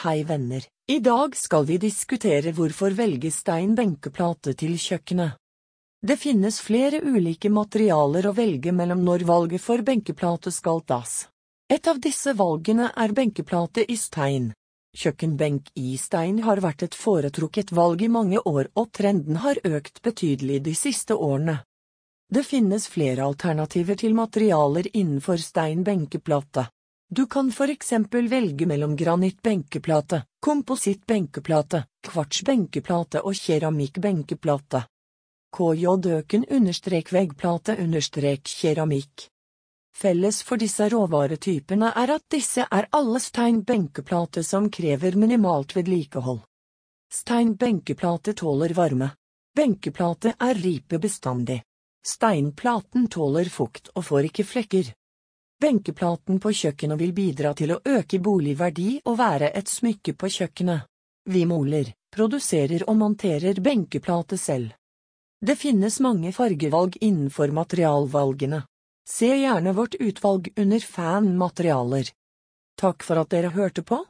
Hei venner, i dag skal vi diskutere hvorfor velge stein benkeplate til kjøkkenet. Det finnes flere ulike materialer å velge mellom når valget for benkeplate skal tas. Et av disse valgene er benkeplate i stein. Kjøkkenbenk i stein har vært et foretrukket valg i mange år, og trenden har økt betydelig de siste årene. Det finnes flere alternativer til materialer innenfor stein benkeplate. Du kan for eksempel velge mellom granitt benkeplate, kompositt benkeplate, kvarts benkeplate og keramikk benkeplate. KJ-øken understrek veggplate understrek keramikk. Felles for disse råvaretypene er at disse er alle stein benkeplate som krever minimalt vedlikehold. Stein benkeplate tåler varme. Benkeplate er ripebestandig. Steinplaten tåler fukt og får ikke flekker. Benkeplaten på kjøkkenet vil bidra til å øke boligverdi og være et smykke på kjøkkenet. Vi moler, produserer og monterer benkeplate selv. Det finnes mange fargevalg innenfor materialvalgene. Se gjerne vårt utvalg under Fan materialer. Takk for at dere hørte på.